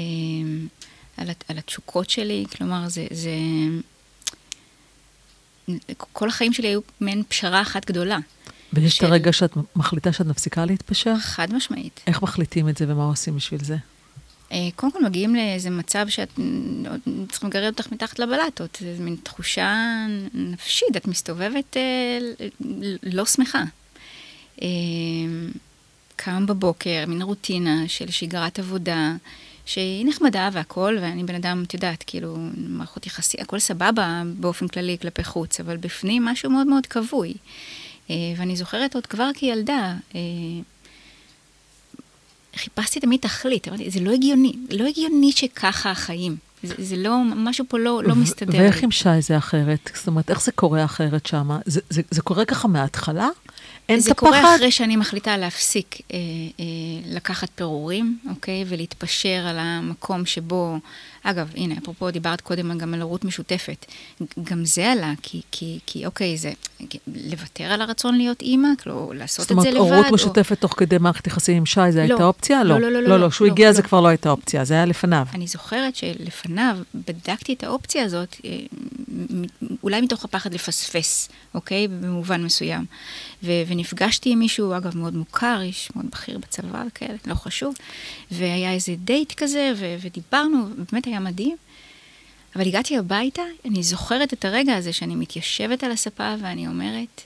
על, הת- על התשוקות שלי, כלומר, זה, זה... כל החיים שלי היו מעין פשרה אחת גדולה, ויש את של- הרגע שאת מחליטה שאת מפסיקה להתפשר? חד משמעית. איך מחליטים את זה ומה עושים בשביל זה? אה, קודם כל מגיעים לאיזה מצב שאת אה, צריכים לגרד אותך מתחת לבלטות, זו מין תחושה נפשית, את מסתובבת אה, לא שמחה. קם בבוקר, מין רוטינה של שגרת עבודה, שהיא נחמדה והכול, ואני בן אדם, את יודעת, כאילו, מערכות יחסי, הכל סבבה באופן כללי כלפי חוץ, אבל בפנים משהו מאוד מאוד כבוי. ואני זוכרת עוד כבר כילדה, חיפשתי תמיד תכלית, אמרתי, זה לא הגיוני, לא הגיוני שככה החיים. זה, זה לא, משהו פה לא, לא מסתדר. ואיך עם שי זה אחרת? זאת אומרת, איך זה קורה אחרת שם? זה, זה, זה קורה ככה מההתחלה? אין את הפחד? זה קורה אחרי שאני מחליטה להפסיק אה, אה, לקחת פירורים, אוקיי? ולהתפשר על המקום שבו אגב, הנה, אפרופו, דיברת קודם גם על הורות משותפת. גם זה עלה, כי, כי, כי אוקיי, זה לוותר על הרצון להיות אימא, כאילו, לעשות את זה לבד. זאת אומרת, הורות משותפת תוך כדי מערכת יחסים עם שי, זה לא, הייתה אופציה? לא, לא, לא. לא, לא, לא, כשהוא לא, הגיע לא. זה כבר לא הייתה אופציה, זה היה לפניו. אני זוכרת שלפניו בדקתי את האופציה הזאת, אה, אולי מתוך הפחד לפספס, אוקיי? במובן מסוים. ו- ונפגשתי עם מישהו, אגב, מאוד מוכר, איש מאוד בכיר בצבא וכאלה, לא חשוב. והיה איזה דייט כזה, ו- ודיברנו, באמת היה מדהים. אבל הגעתי הביתה, אני זוכרת את הרגע הזה שאני מתיישבת על הספה ואני אומרת,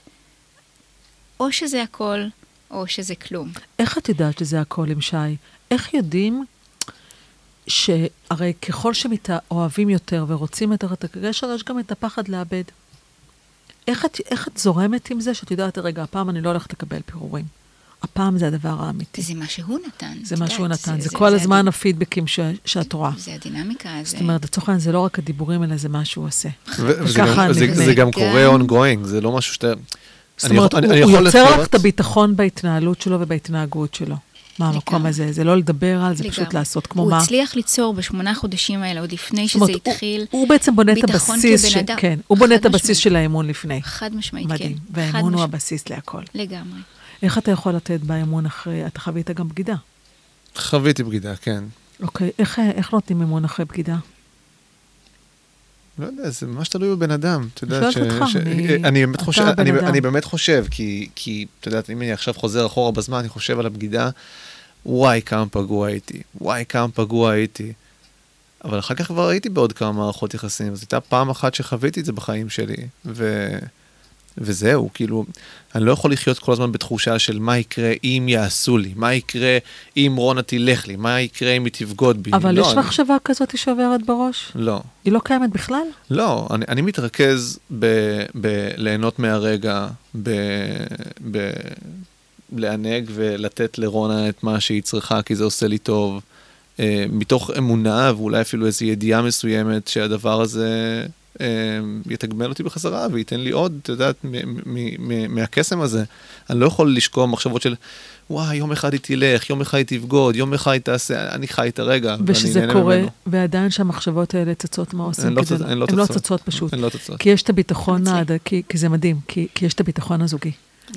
או שזה הכל, או שזה כלום. איך את יודעת שזה הכל עם שי? איך יודעים שהרי ככל שמתאהבים יותר ורוצים יותר את הקשר, יש גם את הפחד לאבד. איך את, איך את זורמת עם זה שאת יודעת, רגע, הפעם אני לא הולכת לקבל פירורים. הפעם זה הדבר האמיתי. זה מה שהוא נתן. זה מה שהוא נתן, זה, זה, זה כל זה הזמן הד... הפידבקים ש, שאת רואה. זה הדינמיקה. זאת זה... אומרת, לצורך העניין זה לא רק הדיבורים, אלא זה מה שהוא עושה. וזה גם, זה, זה גם קורה ongoing, זה לא משהו שאתה... זאת אומרת, הוא, הוא יוצר לך את הביטחון בהתנהלות שלו ובהתנהגות שלו. מה המקום הזה, זה לא לדבר על זה, פשוט לעשות כמו מה. הוא הצליח ליצור בשמונה חודשים האלה, עוד לפני שזה התחיל, הוא בעצם בונה את הבסיס, כן, הוא בונה את הבסיס של האמון לפני. חד משמעית, כן. מדהים, והאמון הוא הבסיס להכל. לגמרי. איך אתה יכול לתת באמון אחרי, אתה חווית גם בגידה? חוויתי בגידה, כן. אוקיי, איך נותנים אמון אחרי בגידה? לא יודע, זה ממש תלוי בבן אדם. את יודעת, שואלת אותך, אני באמת חושב, אני באמת חושב, כי, את יודעת, אם אני עכשיו חוזר אחורה בזמן, אני חושב על הבגידה, וואי, כמה פגוע הייתי, וואי, כמה פגוע הייתי. אבל אחר כך כבר הייתי בעוד כמה מערכות יחסים, זו הייתה פעם אחת שחוויתי את זה בחיים שלי, ו... וזהו, כאילו, אני לא יכול לחיות כל הזמן בתחושה של מה יקרה אם יעשו לי, מה יקרה אם רונה תלך לי, מה יקרה אם היא תבגוד בי. אבל לא, יש אני... מחשבה כזאת שעוברת בראש? לא. היא לא קיימת בכלל? לא, אני, אני מתרכז בליהנות מהרגע, ב... ב... לענג ולתת לרונה את מה שהיא צריכה, כי זה עושה לי טוב, אה, מתוך אמונה ואולי אפילו איזו ידיעה מסוימת שהדבר הזה יתגמל אותי בחזרה וייתן לי עוד, את יודעת, מהקסם הזה. אני לא יכול לשקוע מחשבות של, וואי, יום אחד היא תלך, יום אחד היא תבגוד, יום אחד היא תעשה, אני חי את הרגע, ושזה קורה, ממנו. ועדיין שהמחשבות האלה צצות, מה עושים? לא הן לא, לא צצות פשוט. הן לא צצות. כי יש את הביטחון, כי, כי זה מדהים, כי, כי יש את הביטחון הזוגי.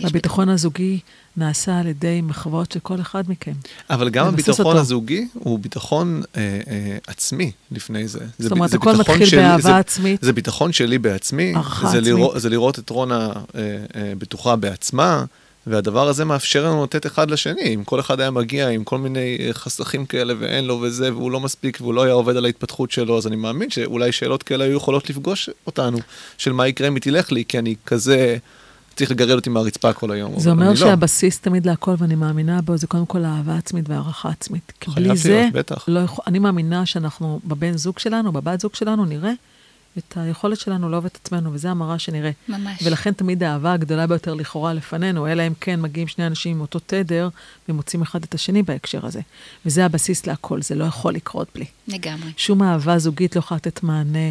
הביטחון הזוגי נעשה על ידי מחוות של כל אחד מכם. אבל גם הביטחון אותו. הזוגי הוא ביטחון אה, אה, עצמי לפני זה. זאת אומרת, הכל מתחיל שלי, באהבה זה, עצמית. זה ביטחון שלי בעצמי. הערכה עצמית. לראות, זה לראות את רונה אה, אה, בטוחה בעצמה, והדבר הזה מאפשר לנו לתת אחד לשני. אם כל אחד היה מגיע עם כל מיני אה, חסכים כאלה ואין לו וזה, והוא לא מספיק והוא לא היה עובד על ההתפתחות שלו, אז אני מאמין שאולי שאלות כאלה היו יכולות לפגוש אותנו, של מה יקרה אם היא תלך לי, כי אני כזה... צריך לגרד אותי מהרצפה כל היום. זה אומר לא. שהבסיס לא. תמיד להכל, ואני מאמינה בו, זה קודם כל אהבה עצמית והערכה עצמית. כי בלי זה, בטח. לא יכול, אני מאמינה שאנחנו, בבן זוג שלנו, בבת זוג שלנו, נראה את היכולת שלנו לאהוב את עצמנו, וזה המראה שנראה. ממש. ולכן תמיד האהבה הגדולה ביותר לכאורה לפנינו, אלא אם כן מגיעים שני אנשים עם אותו תדר, ומוצאים אחד את השני בהקשר הזה. וזה הבסיס להכל, זה לא יכול לקרות בלי. לגמרי. שום אהבה זוגית לא יכולה לתת מענה.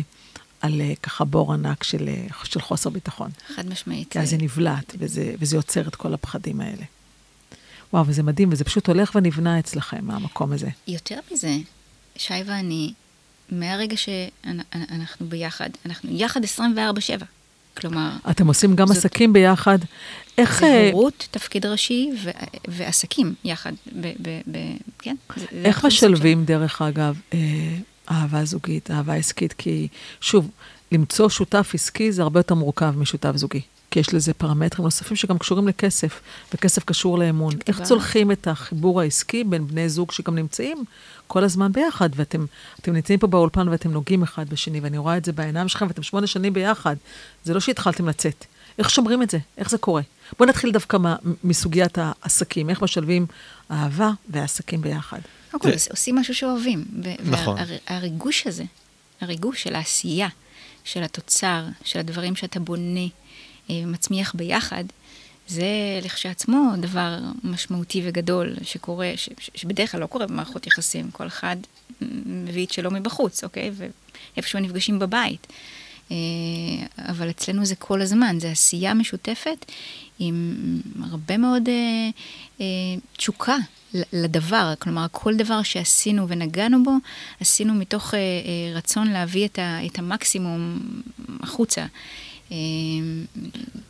על אה, ככה בור ענק של, אה, של חוסר ביטחון. חד משמעית. כי אז זה נבלט, וזה, וזה יוצר את כל הפחדים האלה. וואו, וזה מדהים, וזה פשוט הולך ונבנה אצלכם, מהמקום הזה. יותר מזה, שי ואני, מהרגע שאנחנו ביחד, אנחנו יחד 24-7. כלומר... אתם עושים גם זאת, עסקים ביחד. איך... זה אה, הורות, תפקיד ראשי, ו, ועסקים יחד. ב, ב, ב, כן? איך משלבים, דרך אגב, אהבה זוגית, אהבה עסקית, כי שוב, למצוא שותף עסקי זה הרבה יותר מורכב משותף זוגי. כי יש לזה פרמטרים נוספים שגם קשורים לכסף, וכסף קשור לאמון. איך כבר. צולחים את החיבור העסקי בין בני זוג שגם נמצאים כל הזמן ביחד, ואתם אתם נמצאים פה באולפן ואתם נוגעים אחד בשני, ואני רואה את זה בעיניים שלכם, ואתם שמונה שנים ביחד. זה לא שהתחלתם לצאת. איך שומרים את זה? איך זה קורה? בואו נתחיל דווקא מה, מסוגיית העסקים, איך משלבים אהבה ועסקים ביחד. קודם כל, עושים משהו שאוהבים. נכון. והריגוש הזה, הריגוש של העשייה, של התוצר, של הדברים שאתה בונה אה, ומצמיח ביחד, זה לכשעצמו דבר משמעותי וגדול שקורה, ש- ש- שבדרך כלל לא קורה במערכות יחסים. כל אחד מביא את שלו מבחוץ, אוקיי? ואיפשהו נפגשים בבית. אה, אבל אצלנו זה כל הזמן, זה עשייה משותפת עם הרבה מאוד אה, אה, תשוקה לדבר. כלומר, כל דבר שעשינו ונגענו בו, עשינו מתוך אה, אה, רצון להביא את, ה, את המקסימום החוצה. אה,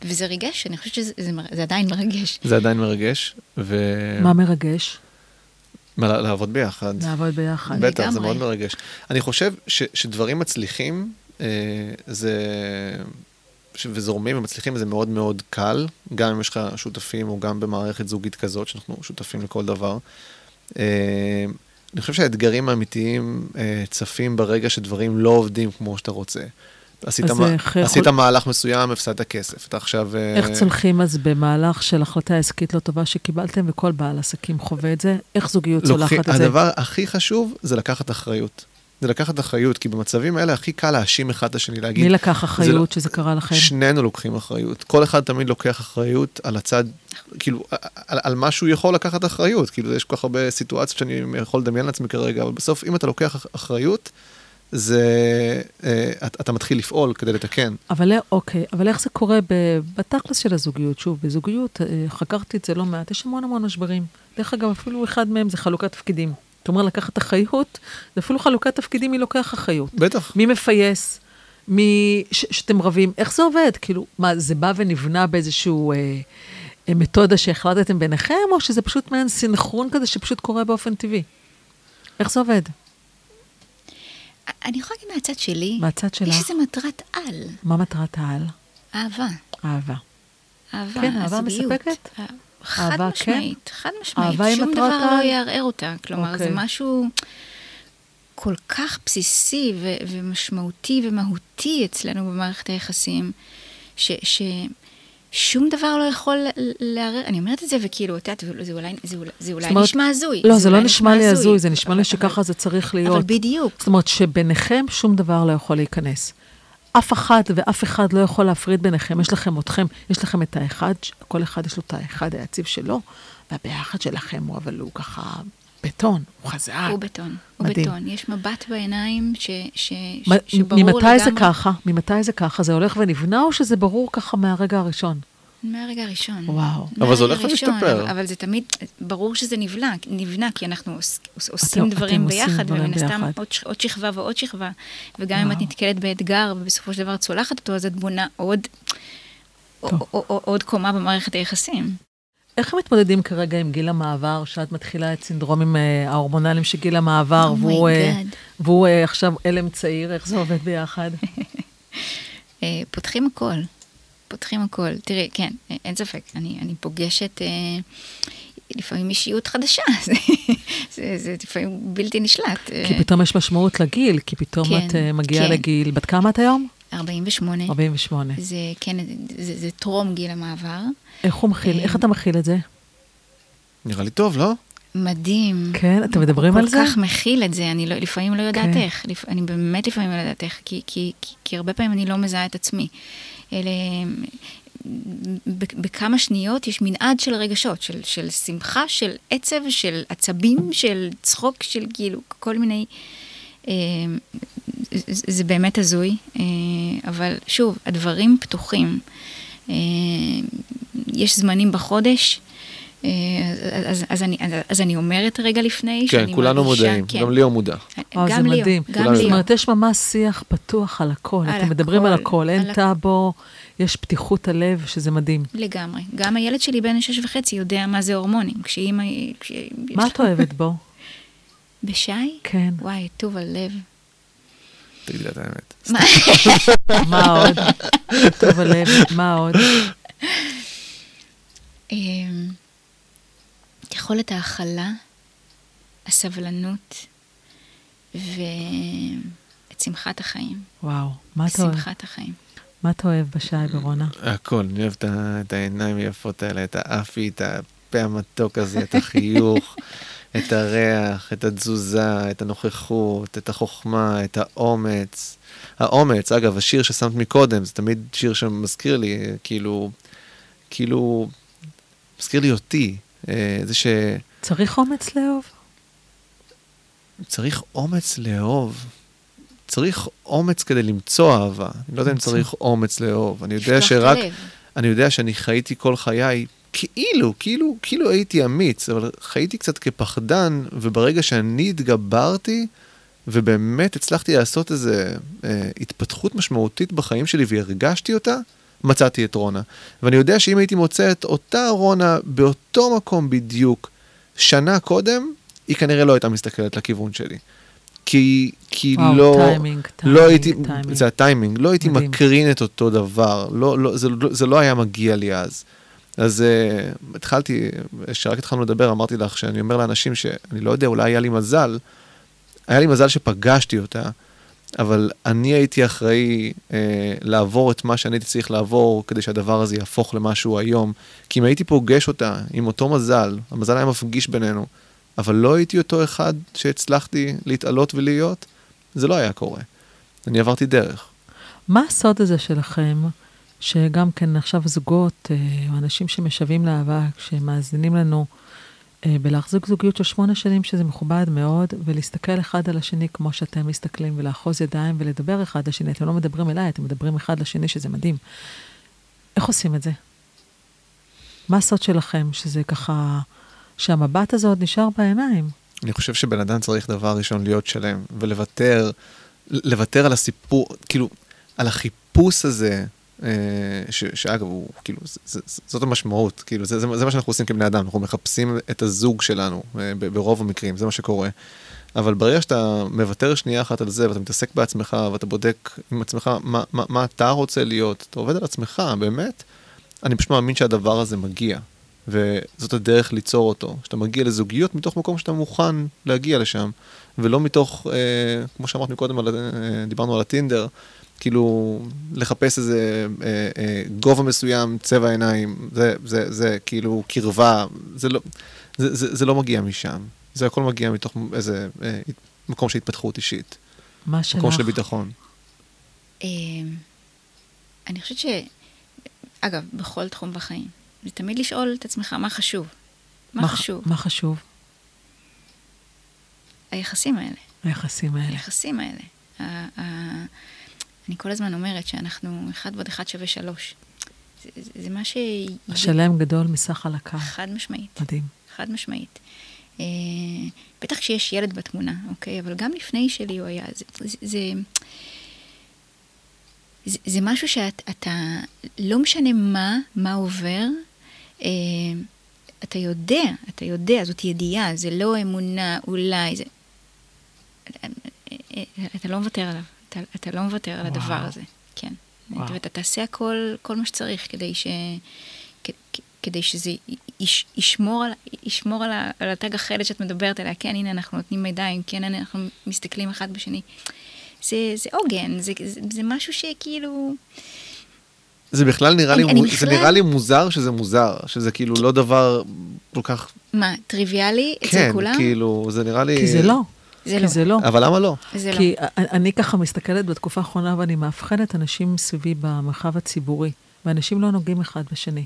וזה ריגש, אני חושבת שזה זה, מר- זה עדיין מרגש. זה עדיין מרגש, ו... מה מרגש? מה, לעבוד ביחד. לעבוד ביחד. בטח, זה. מאוד מרגש. אני חושב ש, שדברים מצליחים, אה, זה... ש- וזורמים ומצליחים זה מאוד מאוד קל, גם אם יש לך שותפים או גם במערכת זוגית כזאת, שאנחנו שותפים לכל דבר. אה, אני חושב שהאתגרים האמיתיים אה, צפים ברגע שדברים לא עובדים כמו שאתה רוצה. עשית, מה, עשית יכול- מהלך מסוים, הפסדת כסף. אתה עכשיו... אה, איך צולחים אז במהלך של החלטה עסקית לא טובה שקיבלתם, וכל בעל עסקים חווה את זה? איך זוגיות לוקחים- צולחת את זה? הדבר הכי חשוב זה לקחת אחריות. זה לקחת אחריות, כי במצבים האלה הכי קל להאשים אחד את השני, להגיד... מי לקח אחריות לא- שזה קרה לכם? שנינו לוקחים אחריות. כל אחד תמיד לוקח אחריות על הצד, כאילו, על, על מה שהוא יכול לקחת אחריות. כאילו, יש כל כך הרבה סיטואציות שאני יכול לדמיין לעצמי כרגע, אבל בסוף, אם אתה לוקח אח- אחריות, זה... אה, אתה, אתה מתחיל לפעול כדי לתקן. אבל אוקיי, אבל איך זה קורה בתכלס של הזוגיות? שוב, בזוגיות, אה, חקרתי את זה לא מעט, יש המון המון משברים. דרך אגב, אפילו אחד מהם זה חלוקת תפקידים. אומרת, לקחת אחריות, זה אפילו חלוקת תפקידים, מי לוקח אחריות. בטח. מי מפייס, מי ש- שאתם רבים, איך זה עובד? כאילו, מה, זה בא ונבנה באיזשהו אה, אה, מתודה שהחלטתם ביניכם, או שזה פשוט מעין סינכרון כזה שפשוט קורה באופן טבעי? איך זה עובד? אני יכולה להגיד מהצד שלי, מהצד שלך? יש איזה מטרת על, מה מטרת העל? אהבה. אהבה. אהבה, כן, אהבה. מספקת? אה, חד משמעית, חד משמעית. שום דבר העל? לא יערער אותה. כלומר, זה אוקיי. משהו כל כך בסיסי ו- ומשמעותי ומהותי אצלנו במערכת היחסים, ש... ש- שום דבר לא יכול לערער, אני אומרת את זה וכאילו, את יודעת, זה אולי, זה אולי, זה אולי אומרת- נשמע הזוי. לא, זה לא אולי נשמע לי הזוי, זה נשמע לי שככה זה צריך להיות. אבל בדיוק. זאת אומרת שביניכם שום דבר לא יכול להיכנס. אף אחד ואף אחד לא יכול להפריד ביניכם. יש לכם אתכם, יש לכם את האחד, כל אחד יש לו את האחד היציב שלו, והביחד שלכם הוא, אבל הוא ככה בטון, הוא חזק. הוא בטון, הוא מדהים. בטון. יש מבט בעיניים ש, ש, מ- ש, שברור ממתי לגמרי. זה ככה? ממתי זה ככה? זה הולך ונבנה, או שזה ברור ככה מהרגע הראשון? מהרגע הראשון. וואו. אבל זה הולך ומשתפר. אבל, אבל זה תמיד, ברור שזה נבנה, נבנה כי אנחנו עוש, עוש, עושים אתם דברים עושים ביחד, ומן הסתם. עוד, שכבה ועוד שכבה. וגם אם את וואו. נתקלת באתגר, ובסופו של דבר צולחת אותו, אז את בונה עוד, טוב. או, או, עוד קומה במערכת היחסים. איך הם מתמודדים כרגע עם גיל המעבר, שאת מתחילה את סינדרומים אה, ההורמונליים של גיל המעבר, Oh והוא, אה. והוא אה, עכשיו אלם צעיר, איך זה עובד ביחד? פותחים הכל, פותחים הכל. תראי, כן, אה, אין ספק, אני, אני פוגשת אה, לפעמים אישיות חדשה, זה, זה, זה לפעמים בלתי נשלט. אה, כי פתאום יש משמעות לגיל, כי פתאום כן, את אה, מגיעה כן. לגיל, בת כמה את היום? 48, 48. זה כן, זה, זה טרום גיל המעבר. איך הוא מכיל, אה, איך אתה מכיל את זה? נראה לי טוב, לא? מדהים. כן, אתם מדברים על זה? הוא כל כך מכיל את זה, אני לא, לפעמים לא יודעת כן. איך. לפ, אני באמת לפעמים לא יודעת איך, כי, כי, כי, כי הרבה פעמים אני לא מזהה את עצמי. אלה... בכמה שניות יש מנעד של רגשות, של, של שמחה, של עצב, של עצבים, של צחוק, של כאילו כל מיני... אה, זה באמת הזוי, אה, אבל שוב, הדברים פתוחים. אה, יש זמנים בחודש. אה, אז, אז, אני, אז, אני אומרת רגע לפני כן, שאני כולנו מרגישה- מודעים, כן. גם ליאור מודע. אה, זה גם מדהים. גם כולנו זאת ליאור. אומרת, יש ממש שיח פתוח על הכל. על אתם מדברים על הכל, אין על טאבו, יש פתיחות הלב, שזה מדהים. לגמרי. גם הילד שלי בן שש וחצי יודע מה זה הורמונים. כשאימא... כש... מה את אוהבת בו? בשי? כן. וואי, טוב הלב. תגידי את האמת. מה? מה עוד? טוב הלב, מה עוד? יכולת ההכלה, הסבלנות ואת שמחת החיים. וואו, מה אתה אוהב? שמחת החיים. מה אתה אוהב בשי ברונה? הכל, אני אוהב את העיניים היפות האלה, את האפי, את הפה המתוק הזה, את החיוך, את הריח, את התזוזה, את הנוכחות, את החוכמה, את האומץ. האומץ, אגב, השיר ששמת מקודם, זה תמיד שיר שמזכיר לי, כאילו, כאילו, מזכיר לי אותי. אה, זה ש... צריך אומץ לאהוב? צריך אומץ לאהוב. צריך אומץ כדי למצוא אהבה. אני לא יודע אם. צריך אומץ לאהוב. אני יודע שרק... אני יודע שאני חייתי כל חיי כאילו, כאילו, כאילו הייתי אמיץ, אבל חייתי קצת כפחדן, וברגע שאני התגברתי, ובאמת הצלחתי לעשות איזו אה, התפתחות משמעותית בחיים שלי והרגשתי אותה, מצאתי את רונה. ואני יודע שאם הייתי מוצא את אותה רונה באותו מקום בדיוק שנה קודם, היא כנראה לא הייתה מסתכלת לכיוון שלי. כי, כי וואו, לא, טיימינג, טיימינג, לא הייתי, טיימינג. זה הטיימינג, לא הייתי מדהים. מקרין את אותו דבר, לא, לא, זה, זה לא היה מגיע לי אז. אז אה, התחלתי, כשרק התחלנו לדבר, אמרתי לך שאני אומר לאנשים שאני לא יודע, אולי היה לי מזל, היה לי מזל שפגשתי אותה, אבל אני הייתי אחראי uh, לעבור את מה שאני הייתי צריך לעבור כדי שהדבר הזה יהפוך למשהו היום. כי אם הייתי פוגש אותה עם אותו מזל, המזל היה מפגיש בינינו, אבל לא הייתי אותו אחד שהצלחתי להתעלות ולהיות, זה לא היה קורה. אני עברתי דרך. מה הסוד הזה שלכם, שגם כן עכשיו זוגות, אה, או אנשים שמשוועים לאהבה, כשמאזינים לנו, אה, בלהחזיק זוגיות של שמונה שנים, שזה מכובד מאוד, ולהסתכל אחד על השני כמו שאתם מסתכלים, ולאחוז ידיים ולדבר אחד לשני. אתם לא מדברים אליי, אתם מדברים אחד לשני, שזה מדהים. איך עושים את זה? מה הסוד שלכם, שזה ככה, שהמבט הזה עוד נשאר בעיניים? אני חושב שבן אדם צריך דבר ראשון להיות שלם, ולוותר, לוותר על הסיפור, כאילו, על החיפוש הזה, אה, ש, שאגב, הוא, כאילו, זה, זה, זאת המשמעות, כאילו, זה, זה, זה מה שאנחנו עושים כבני אדם, אנחנו מחפשים את הזוג שלנו, אה, ב- ברוב המקרים, זה מה שקורה. אבל ברגע שאתה מוותר שנייה אחת על זה, ואתה מתעסק בעצמך, ואתה בודק עם עצמך מה, מה, מה אתה רוצה להיות, אתה עובד על עצמך, באמת, אני פשוט מאמין שהדבר הזה מגיע. וזאת הדרך ליצור אותו. שאתה מגיע לזוגיות מתוך מקום שאתה מוכן להגיע לשם, ולא מתוך, אה, כמו שאמרת מקודם, על, אה, דיברנו על הטינדר, כאילו לחפש איזה אה, אה, גובה מסוים, צבע עיניים, זה, זה, זה כאילו קרבה, זה לא, זה, זה, זה לא מגיע משם. זה הכל מגיע מתוך איזה אה, מקום של התפתחות אישית, מה שלך? מקום של ביטחון. אמ, אני חושבת ש... אגב, בכל תחום בחיים, זה תמיד לשאול את עצמך מה חשוב. מה ח- חשוב? מה חשוב? היחסים האלה. היחסים האלה. היחסים האלה. אני כל הזמן אומרת שאנחנו אחד ועוד אחד שווה שלוש. זה, זה, מה ש... השלם גדול מסך חלקיו. חד משמעית. מדהים. חד משמעית. אה, בטח כשיש ילד בתמונה, אוקיי? אבל גם לפני שלי הוא היה, זה, זה, זה, זה, זה משהו שאתה, לא משנה מה, מה עובר, אה, אתה יודע, אתה יודע, זאת ידיעה, זה לא אמונה, אולי, זה... אה, אה, אתה לא מוותר עליו, אתה, אתה לא מוותר על הדבר וואו. הזה, כן. וואו. ואתה תעשה הכל, כל מה שצריך כדי ש... כ- כ- כדי שזה יש, ישמור, על, ישמור על, ה, על התג החלד שאת מדברת עליה. כן, הנה, אנחנו נותנים מידע, כן, הנה, אנחנו מסתכלים אחד בשני. זה, זה עוגן, זה, זה, זה משהו שכאילו... זה בכלל נראה לי, אני- אני מו- בכלל- זה נראה לי מוזר שזה מוזר, שזה כאילו לא דבר כל כך, מה, טריוויאלי אצל כן, כולם? כאילו, זה נראה לי... כי זה לא. זה כי לא. זה לא. אבל למה לא? זה לא. כי אני אני ככה מסתכלת בתקופה האחרונה ואני מאבחנת אנשים סביבי במרחב הציבורי, ואנשים לא נוגעים אחד בשני.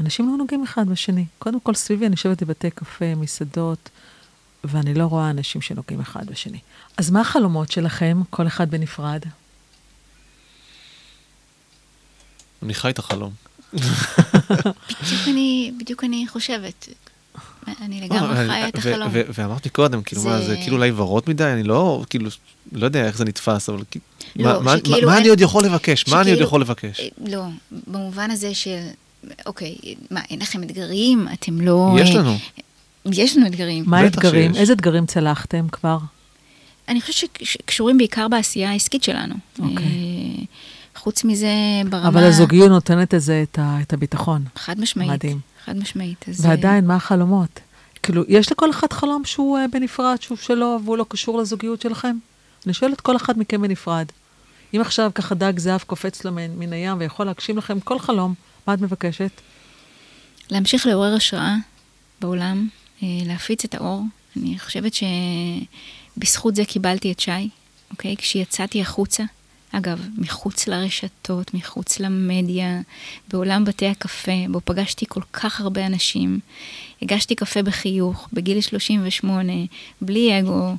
אנשים לא נוגעים אחד בשני. קודם כל, סביבי אני יושבת בבתי קפה, מסעדות, ואני לא רואה אנשים שנוגעים אחד בשני. אז מה החלומות שלכם, כל אחד בנפרד? אני חי את החלום. בדיוק אני, בדיוק אני חושבת. אני לגמרי לא, חיה את החלום. ו- ואמרתי קודם, כאילו, מה, זה- זה כאילו אולי ורוד מדי? אני לא, כאילו, לא יודע איך זה נתפס, אבל כאילו, מה- אני עוד יכול לבקש? מה אני עוד יכול לבקש? אה, לא, במובן הזה של, אוקיי, מה, אין לכם אתגרים? אתם לא... יש אה, לנו. יש לנו אתגרים. מה האתגרים? איזה אתגרים צלחתם כבר? אני חושבת שקשורים בעיקר בעשייה העסקית שלנו. אוקיי. אה, חוץ מזה, ברמה... אבל הזוגיות נותנת את, ה, את הביטחון. חד משמעית. מדהים. חד משמעית. אז... אה, ועדיין, מה החלומות? כאילו, יש לכל אחד חלום שהוא uh, בנפרד, שהוא שלו, והוא לא קשור לזוגיות שלכם? אני שואלת כל אחד מכם בנפרד. אם עכשיו ככה דג זהב קופץ לו מן, מן הים ויכול להגשים לכם כל חלום, מה את מבקשת? להמשיך לעורר השראה בעולם, אה, להפיץ את האור. אני חושבת שבזכות זה קיבלתי את שי, אוקיי? כשיצאתי החוצה, אגב, מחוץ לרשתות, מחוץ למדיה, בעולם בתי הקפה, בו פגשתי כל כך הרבה אנשים. הגשתי קפה בחיוך, בגיל 38, בלי אגו.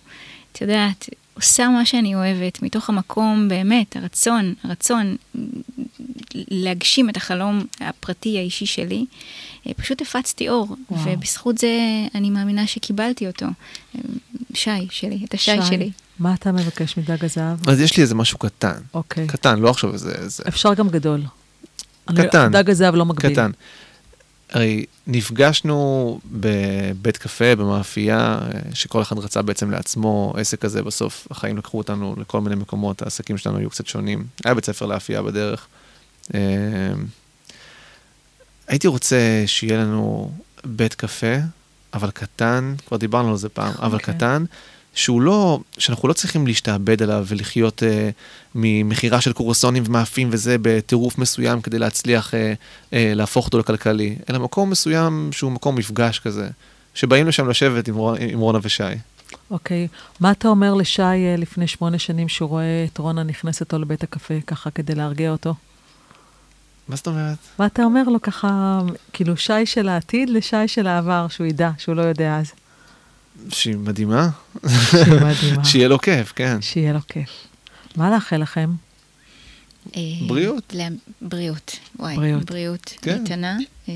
את יודעת, עושה מה שאני אוהבת, מתוך המקום, באמת, הרצון, הרצון להגשים את החלום הפרטי האישי שלי. אה, פשוט הפצתי אור, וואו. ובזכות זה אני מאמינה שקיבלתי אותו. שי שלי, את השי שי. שלי. מה אתה מבקש מדג הזהב? אז יש לי איזה משהו קטן. אוקיי. קטן, לא עכשיו איזה... איזה... אפשר גם גדול. קטן. אני, דג הזהב לא מגביל. קטן. הרי נפגשנו בבית קפה, במאפייה, שכל אחד רצה בעצם לעצמו עסק כזה, בסוף החיים לקחו אותנו לכל מיני מקומות, העסקים שלנו היו קצת שונים. היה בית ספר לאפייה בדרך. אה, הייתי רוצה שיהיה לנו בית קפה, אבל קטן, כבר דיברנו על זה פעם, okay. אבל אוקיי. קטן, שהוא לא, שאנחנו לא צריכים להשתעבד עליו ולחיות אה, ממכירה של קורסונים ומאפים וזה בטירוף מסוים כדי להצליח אה, אה, להפוך אותו לכלכלי, אלא מקום מסוים שהוא מקום מפגש כזה, שבאים לשם לשבת עם, עם רונה ושי. אוקיי, okay. מה אתה אומר לשי אה, לפני שמונה שנים שהוא רואה את רונה נכנסת אותו לבית הקפה ככה כדי להרגיע אותו? מה זאת אומרת? מה אתה אומר לו ככה, כאילו שי של העתיד לשי של העבר, שהוא ידע, שהוא לא יודע אז. שהיא מדהימה. שהיא מדהימה. שיהיה לו כיף, כן. שיהיה לו כיף. מה לאחל לכם? אה, בריאות. בריאות, וואי, בריאות. בריאות כן. איתנה. אה,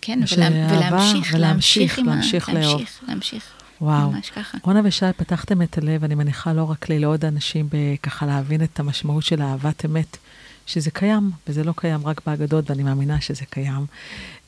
כן, ולהמשיך, להמשיך עם ה... להמשיך לאהוב. להמשיך, להמשיך. וואו. ממש ככה. רונה ושי, פתחתם את הלב, אני מניחה לא רק לי, לעוד אנשים, ככה להבין את המשמעות של אהבת אמת, שזה קיים, וזה לא קיים רק באגדות, ואני מאמינה שזה קיים.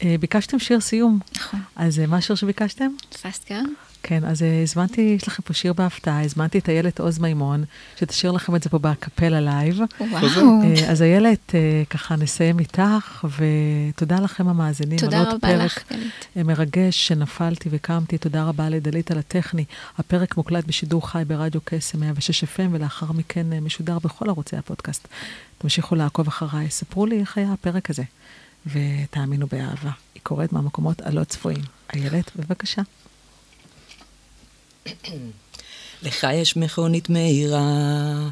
אה, ביקשתם שיר סיום. נכון. אז מה השיר שביקשתם? Fast Car. כן, אז אה, הזמנתי, יש לכם פה שיר בהפתעה, הזמנתי את איילת עוז מימון, שתשיר לכם את זה פה באקפלה לייב. וואו. אה, אז איילת, אה, ככה נסיים איתך, ותודה לכם המאזינים. תודה רבה לך, גלית. מרגש שנפלתי וקמתי, תודה רבה לדלית על הטכני. הפרק מוקלט בשידור חי ברדיו קסם 106 FM, ולאחר מכן משודר בכל ערוצי הפודקאסט. תמשיכו לעקוב אחריי, ספרו לי איך היה הפרק הזה, ותאמינו באהבה. היא קורית מהמקומות הלא צפויים. איילת, בבקשה. לך יש מכונית מהירה,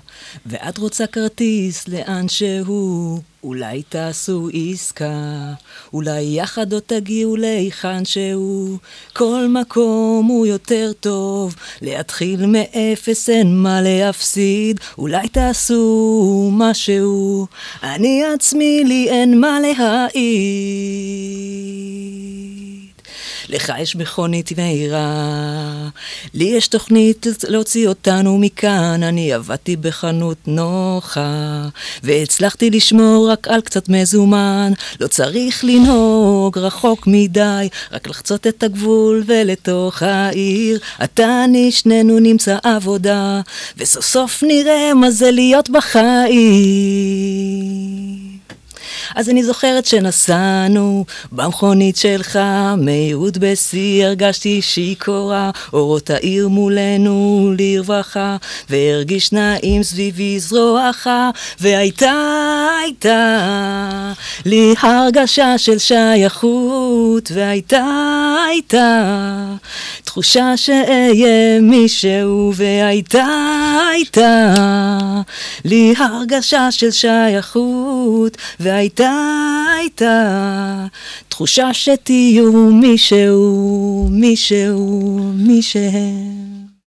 ואת רוצה כרטיס לאן שהוא, אולי תעשו עסקה, אולי יחד עוד תגיעו להיכן שהוא, כל מקום הוא יותר טוב, להתחיל מאפס אין מה להפסיד, אולי תעשו משהו, אני עצמי לי אין מה להעיד. לך יש מכונית מהירה, לי יש תוכנית להוציא אותנו מכאן, אני עבדתי בחנות נוחה, והצלחתי לשמור רק על קצת מזומן, לא צריך לנהוג רחוק מדי, רק לחצות את הגבול ולתוך העיר, אתה אני שנינו נמצא עבודה, וסוף סוף נראה מה זה להיות בחיים. אז אני זוכרת שנסענו במכונית שלך, מהירות בשיא הרגשתי שיכורה, אורות העיר מולנו לרווחה, והרגיש נעים סביבי זרועך, והייתה, הייתה לי הרגשה של שייכות, והייתה, הייתה תחושה שאהיה מישהו, והייתה, הייתה לי הרגשה של שייכות, והייתה, הייתה תחושה שתהיו מישהו, מישהו, מישהו.